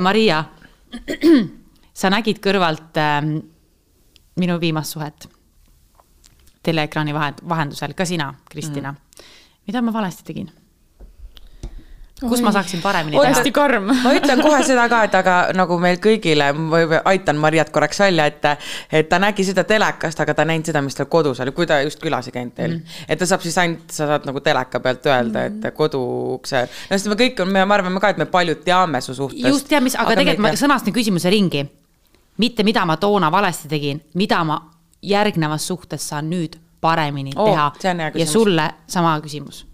Maria, sa nägid kõrvalt äh, minu viimast suhet teleekraani vahend, vahendusel, ka sina, Kristina mm.. mida ma valesti tegin? Kus ma saaksin paremini teha? hästi karm. ma ütlen kohe seda ka, et aga nagu meil kõigile, ma aitan Mariat korraks välja, et, et ta nägi seda telekast, aga ta ei näinud seda, mis tal kodus oli, kui ta just külas ei käinud teil mm. -hmm. et ta saab siis ainult, sa saad nagu teleka pealt öelda mm, -hmm. et koduukse, no sest me kõik, me arvame ka, et me paljud teame su suhtest. just ja mis, aga, aga tegelikult ma sõnastan küsimuse ringi. mitte mida ma toona valesti tegin, mida ma järgnevas suhtes saan nüüd paremini oh, teha. ja sulle sama küsimus